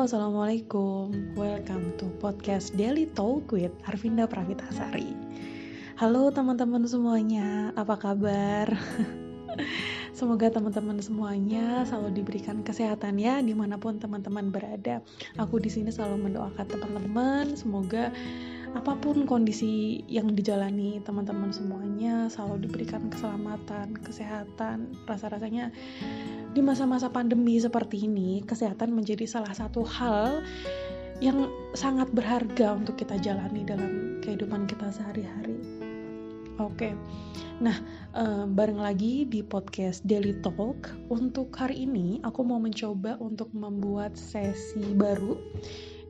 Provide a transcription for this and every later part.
Assalamualaikum Welcome to podcast Daily Talk with Arvinda Pravitasari Halo teman-teman semuanya, apa kabar? Semoga teman-teman semuanya selalu diberikan kesehatan ya di mana pun teman-teman berada. Aku di sini selalu mendoakan teman-teman semoga apa pun kondisi yang dijalani teman-teman semuanya selalu diberikan keselamatan, kesehatan. Rasa-rasanya di masa-masa pandemi seperti ini, kesehatan menjadi salah satu hal yang sangat berharga untuk kita jalani dalam kehidupan kita sehari-hari. Oke, nah uh, bareng lagi di podcast Daily Talk. Untuk hari ini, aku mau mencoba untuk membuat sesi baru,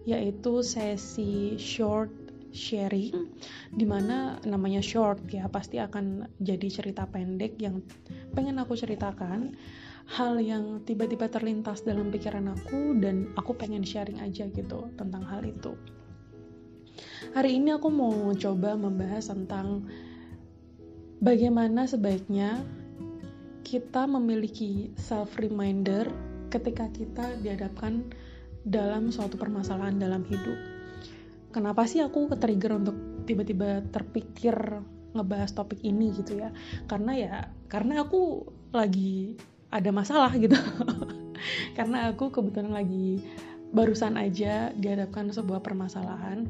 yaitu sesi short sharing di mana namanya short ya pasti akan jadi cerita pendek yang pengen aku ceritakan hal yang tiba-tiba terlintas dalam pikiran aku dan aku pengen sharing aja gitu tentang hal itu. Hari ini aku mau coba membahas tentang bagaimana sebaiknya kita memiliki self reminder ketika kita dihadapkan dalam suatu permasalahan dalam hidup. Kenapa sih aku ke-trigger untuk tiba-tiba terpikir ngebahas topik ini gitu ya? Karena ya karena aku lagi ada masalah gitu. Karena aku kebetulan lagi barusan aja dihadapkan sebuah permasalahan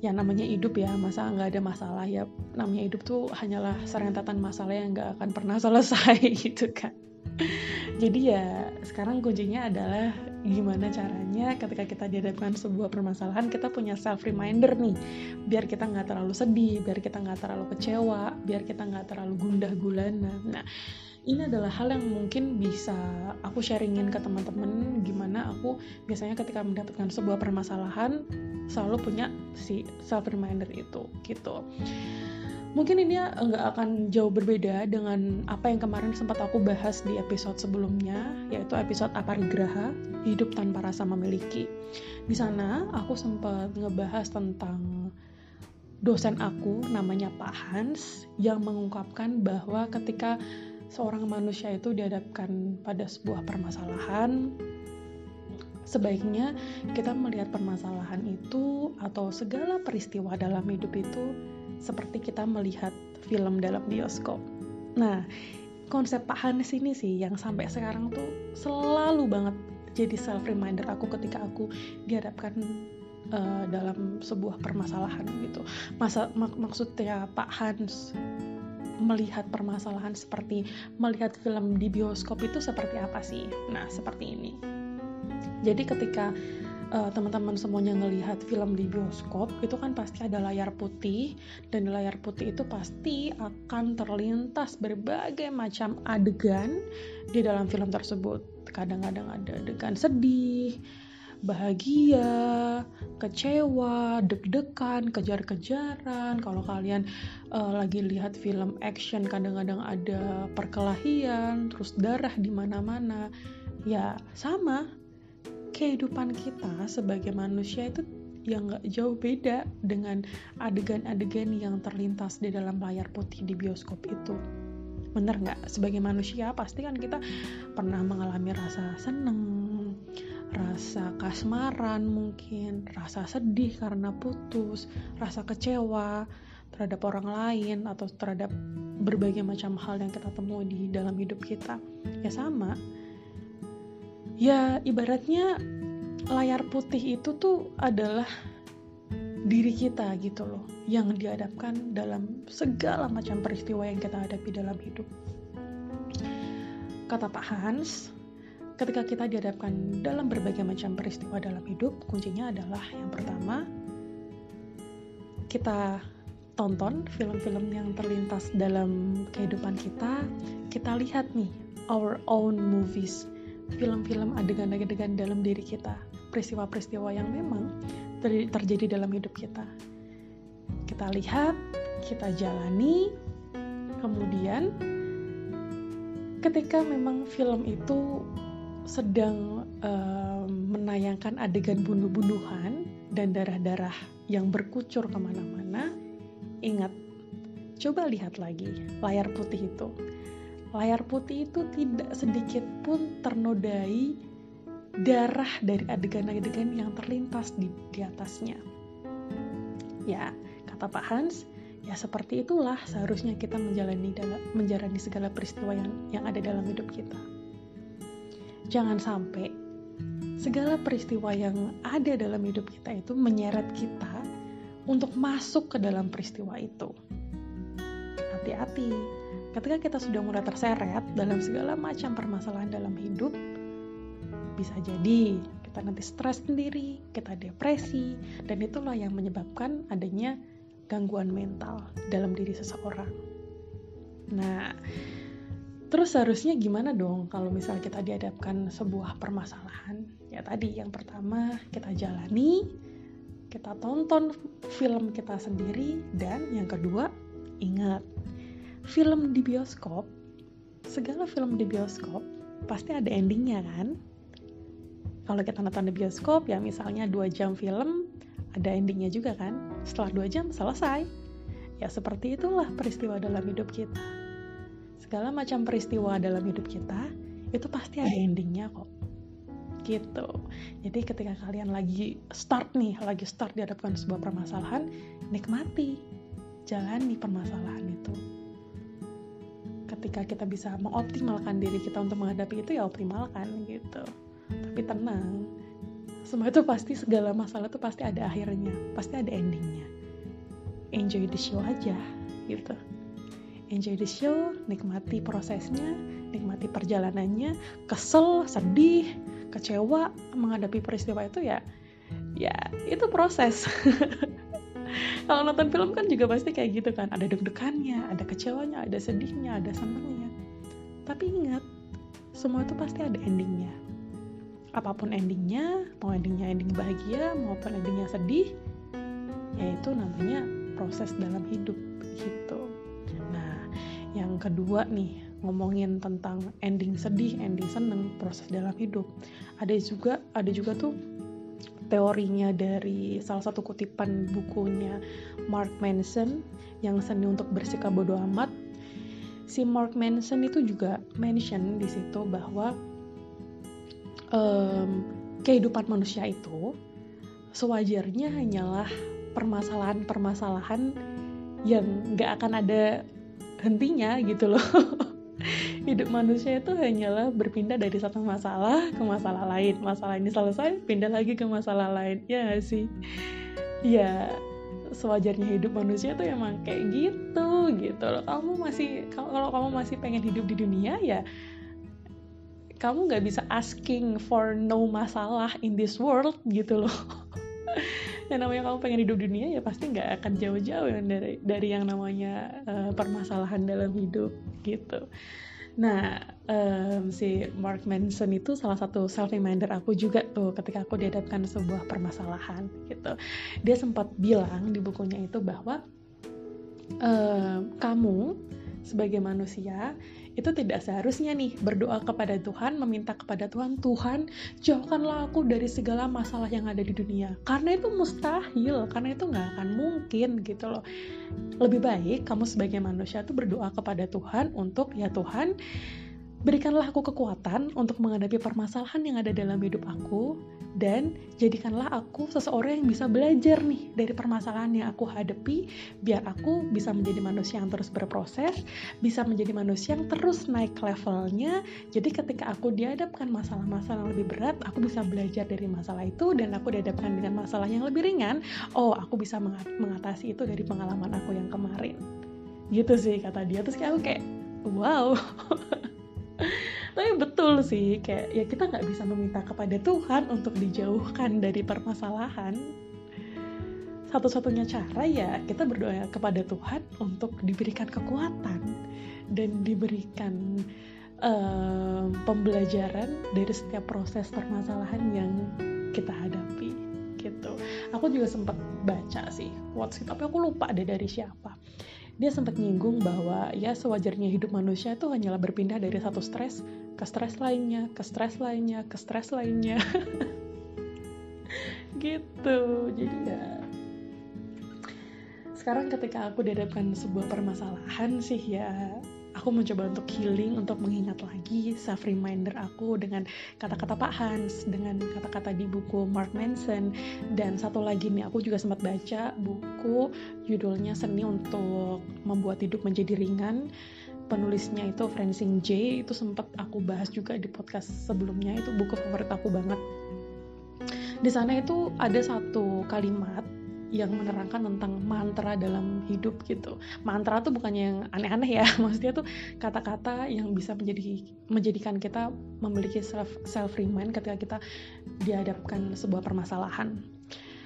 yang namanya hidup ya. Masa nggak ada masalah? Ya namanya hidup tuh hanyalah serentetan masalah yang nggak akan pernah selesai gitu kan jadi ya sekarang kuncinya adalah gimana caranya ketika kita dihadapkan sebuah permasalahan kita punya self reminder nih. Biar kita nggak terlalu sedih biar kita nggak terlalu kecewa biar kita nggak terlalu gundah gulana. Nah ini adalah hal yang mungkin bisa aku sharingin ke teman-teman gimana aku biasanya ketika mendapatkan sebuah permasalahan selalu punya si self reminder itu gitu mungkin ini nggak akan jauh berbeda dengan apa yang kemarin sempat aku bahas di episode sebelumnya yaitu episode aparigraha hidup tanpa rasa memiliki. Di sana aku sempat ngebahas tentang dosen aku namanya Pak Hans yang mengungkapkan bahwa ketika seorang manusia itu dihadapkan pada sebuah permasalahan, sebaiknya kita melihat permasalahan itu atau segala peristiwa dalam hidup itu seperti kita melihat film dalam bioskop. Nah, konsep Pak Hanes ini sih yang sampai sekarang tuh selalu banget jadi self reminder aku ketika aku dihadapkan uh, dalam sebuah permasalahan gitu. Masa mak maksudnya Pak Hans melihat permasalahan seperti melihat film di bioskop itu seperti apa sih? Nah, seperti ini. Jadi ketika uh, teman-teman semuanya ngelihat film di bioskop itu kan pasti ada layar putih dan di layar putih itu pasti akan terlintas berbagai macam adegan di dalam film tersebut. Kadang-kadang ada adegan sedih, bahagia, kecewa, deg-degan, kejar-kejaran. Kalau kalian uh, lagi lihat film action, kadang-kadang ada perkelahian, terus darah di mana-mana. Ya, sama. Kehidupan kita sebagai manusia itu yang gak jauh beda dengan adegan-adegan yang terlintas di dalam layar putih di bioskop itu bener nggak sebagai manusia pasti kan kita pernah mengalami rasa seneng rasa kasmaran mungkin, rasa sedih karena putus, rasa kecewa terhadap orang lain atau terhadap berbagai macam hal yang kita temui di dalam hidup kita. Ya sama. Ya ibaratnya layar putih itu tuh adalah diri kita gitu loh yang dihadapkan dalam segala macam peristiwa yang kita hadapi dalam hidup. Kata Pak Hans, ketika kita dihadapkan dalam berbagai macam peristiwa dalam hidup, kuncinya adalah yang pertama, kita tonton film-film yang terlintas dalam kehidupan kita, kita lihat nih our own movies, film-film adegan-adegan dalam diri kita, peristiwa-peristiwa yang memang ter terjadi dalam hidup kita. Kita lihat, kita jalani, kemudian ketika memang film itu sedang uh, menayangkan adegan bunuh-bunuhan dan darah-darah yang berkucur ke mana-mana, ingat, coba lihat lagi layar putih itu. Layar putih itu tidak sedikit pun ternodai darah dari adegan-adegan yang terlintas di, di atasnya. Ya, kata Pak Hans, ya seperti itulah seharusnya kita menjalani dalam menjalani segala peristiwa yang yang ada dalam hidup kita. Jangan sampai segala peristiwa yang ada dalam hidup kita itu menyeret kita untuk masuk ke dalam peristiwa itu. Hati-hati, ketika kita sudah mulai terseret dalam segala macam permasalahan dalam hidup, bisa jadi kita nanti stres sendiri, kita depresi, dan itulah yang menyebabkan adanya gangguan mental dalam diri seseorang. Nah, terus seharusnya gimana dong kalau misalnya kita dihadapkan sebuah permasalahan? Ya tadi yang pertama kita jalani, kita tonton film kita sendiri, dan yang kedua ingat film di bioskop, segala film di bioskop pasti ada endingnya kan? Kalau kita nonton di bioskop ya misalnya dua jam film, ada endingnya juga kan? Setelah dua jam selesai. Ya seperti itulah peristiwa dalam hidup kita. Segala macam peristiwa dalam hidup kita itu pasti ada endingnya kok. Gitu. Jadi ketika kalian lagi start nih, lagi start dihadapkan sebuah permasalahan, nikmati, jalani permasalahan itu ketika kita bisa mengoptimalkan diri kita untuk menghadapi itu ya optimalkan gitu. Tapi tenang semua itu pasti segala masalah itu pasti ada akhirnya pasti ada endingnya. Enjoy the show aja gitu. Enjoy the show nikmati prosesnya nikmati perjalanannya. Kesel sedih kecewa menghadapi peristiwa itu ya ya itu proses kalau nonton film kan juga pasti kayak gitu kan. Ada deg-degannya ada kecewanya ada sedihnya ada senangnya. Tapi ingat semua itu pasti ada endingnya. Apa pun endingnya mau endingnya ending bahagia maupun endingnya sedih yaitu namanya proses dalam hidup gitu. Nah yang kedua nih ngomongin tentang ending sedih ending seneng proses dalam hidup. Ada juga ada juga tuh teorinya dari salah satu kutipan bukunya Mark Manson yang seni untuk bersikap bodoh amat. Si Mark Manson itu juga mention di situ bahwa um, kehidupan manusia itu sewajarnya hanyalah permasalahan-permasalahan yang gak akan ada hentinya gitu loh. hidup manusia itu hanyalah berpindah dari satu masalah ke masalah lain. Masalah ini selesai pindah lagi ke masalah lain. Ya gak sih? Ya sewajarnya hidup manusia tuh emang kayak gitu gitu loh. Kamu masih kalau kamu masih pengen hidup di dunia ya kamu nggak bisa asking for no masalah in this world gitu loh. Yang namanya kamu pengen hidup dunia ya pasti nggak akan jauh-jauh dari dari yang namanya uh, permasalahan dalam hidup gitu Nah, um, si Mark Manson itu salah satu self reminder aku juga tuh ketika aku dihadapkan sebuah permasalahan gitu. Dia sempat bilang di bukunya itu bahwa um, kamu sebagai manusia itu tidak seharusnya nih berdoa kepada Tuhan, meminta kepada Tuhan, Tuhan jauhkanlah aku dari segala masalah yang ada di dunia. Karena itu mustahil, karena itu nggak akan mungkin gitu loh. Lebih baik kamu sebagai manusia tuh berdoa kepada Tuhan untuk ya Tuhan berikanlah aku kekuatan untuk menghadapi permasalahan yang ada dalam hidup aku dan jadikanlah aku seseorang yang bisa belajar nih dari permasalahan yang aku hadapi biar aku bisa menjadi manusia yang terus berproses bisa menjadi manusia yang terus naik levelnya. Jadi ketika aku dihadapkan masalah-masalah yang lebih berat aku bisa belajar dari masalah itu dan aku dihadapkan dengan masalah yang lebih ringan oh aku bisa mengatasi itu dari pengalaman aku yang kemarin. Gitu sih kata dia. Terus kayak aku kayak wow tapi betul sih kayak ya kita nggak bisa meminta kepada Tuhan untuk dijauhkan dari permasalahan satu-satunya cara ya kita berdoa kepada Tuhan untuk diberikan kekuatan dan diberikan um, pembelajaran dari setiap proses permasalahan yang kita hadapi gitu. Aku juga sempat baca sih quotes tapi aku lupa deh dari siapa dia sempat nyinggung bahwa ya sewajarnya hidup manusia itu hanyalah berpindah dari satu stres ke stres lainnya, ke stres lainnya, ke stres lainnya. gitu. Jadi ya sekarang ketika aku dihadapkan sebuah permasalahan sih ya aku mencoba untuk healing untuk mengingat lagi self reminder aku dengan kata-kata Pak Hans dengan kata-kata di buku Mark Manson dan satu lagi nih aku juga sempat baca buku judulnya Seni untuk Membuat Hidup Menjadi Ringan penulisnya itu Francine J itu sempat aku bahas juga di podcast sebelumnya itu buku favorit aku banget di sana itu ada satu kalimat yang menerangkan tentang mantra dalam hidup gitu. Mantra tuh bukannya yang aneh-aneh ya, maksudnya tuh kata-kata yang bisa menjadi menjadikan kita memiliki self self remind ketika kita dihadapkan sebuah permasalahan.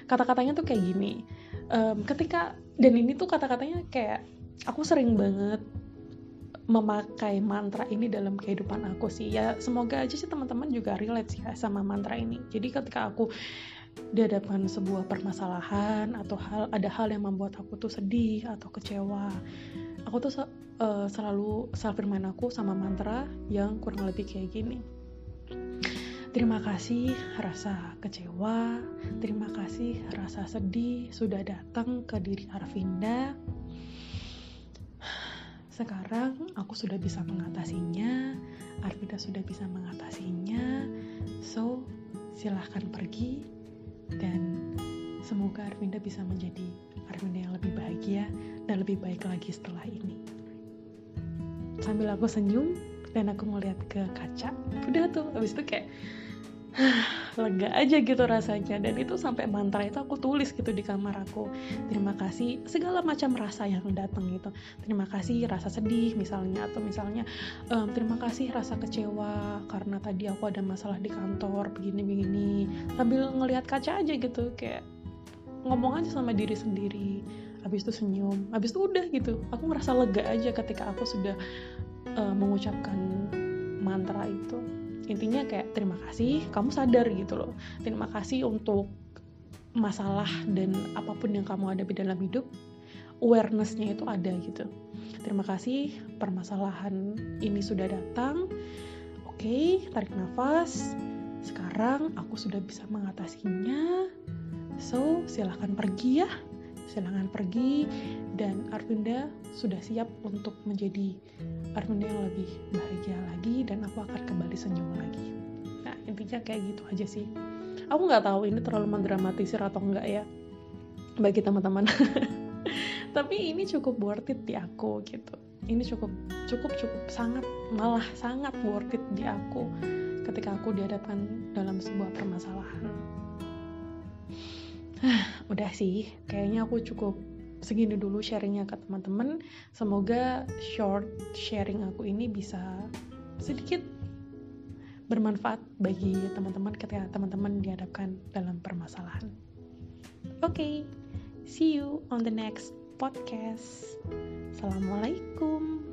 Kata-katanya tuh kayak gini. Um, ketika dan ini tuh kata-katanya kayak aku sering banget memakai mantra ini dalam kehidupan aku sih. Ya semoga aja sih teman-teman juga relate sih ya sama mantra ini. Jadi ketika aku dihadapkan sebuah permasalahan atau hal ada hal yang membuat aku tuh sedih atau kecewa aku tuh uh, selalu self remind aku sama mantra yang kurang lebih kayak gini. Terima kasih rasa kecewa, terima kasih rasa sedih sudah datang ke diri Arvinda sekarang aku sudah bisa mengatasinya, Arvida sudah bisa mengatasinya. So, silahkan pergi dan semoga Arvinda bisa menjadi Arvinda yang lebih bahagia dan lebih baik lagi setelah ini. Sambil aku senyum dan aku melihat ke kaca, udah tuh, abis itu kayak lega aja gitu rasanya. Dan itu sampai mantra itu aku tulis gitu di kamar aku. Terima kasih segala macam rasa yang datang gitu. Terima kasih rasa sedih misalnya atau misalnya um, terima kasih rasa kecewa karena tadi aku ada masalah di kantor begini begini sambil ngelihat kaca aja gitu kayak ngomong aja sama diri sendiri. Habis itu senyum. Habis itu udah gitu. Aku ngerasa lega aja ketika aku sudah uh, mengucapkan mantra itu intinya kayak terima kasih kamu sadar gitu loh. Terima kasih untuk masalah dan apa pun yang kamu hadapi dalam hidup awarenessnya itu ada gitu. Terima kasih permasalahan ini sudah datang. Oke okay, tarik nafas. Sekarang aku sudah bisa mengatasinya. So silahkan pergi ya. Silahkan pergi dan Arvinda sudah siap untuk menjadi Arvinda yang lebih bahagia lagi dan aku akan kembali senyum lagi. Nah intinya kayak gitu aja sih. Aku nggak tahu ini terlalu mendramatisir atau enggak ya bagi teman-teman. Tapi ini cukup worth it di aku gitu. Ini cukup cukup cukup sangat malah sangat worth it di aku ketika aku dihadapkan dalam sebuah permasalahan. Udah sih kayaknya aku cukup segini dulu sharingnya ke teman-teman. Semoga short sharing aku ini bisa sedikit bermanfaat bagi teman-teman ketika teman-teman dihadapkan dalam permasalahan. Oke okay, see you on the next podcast. Assalamualaikum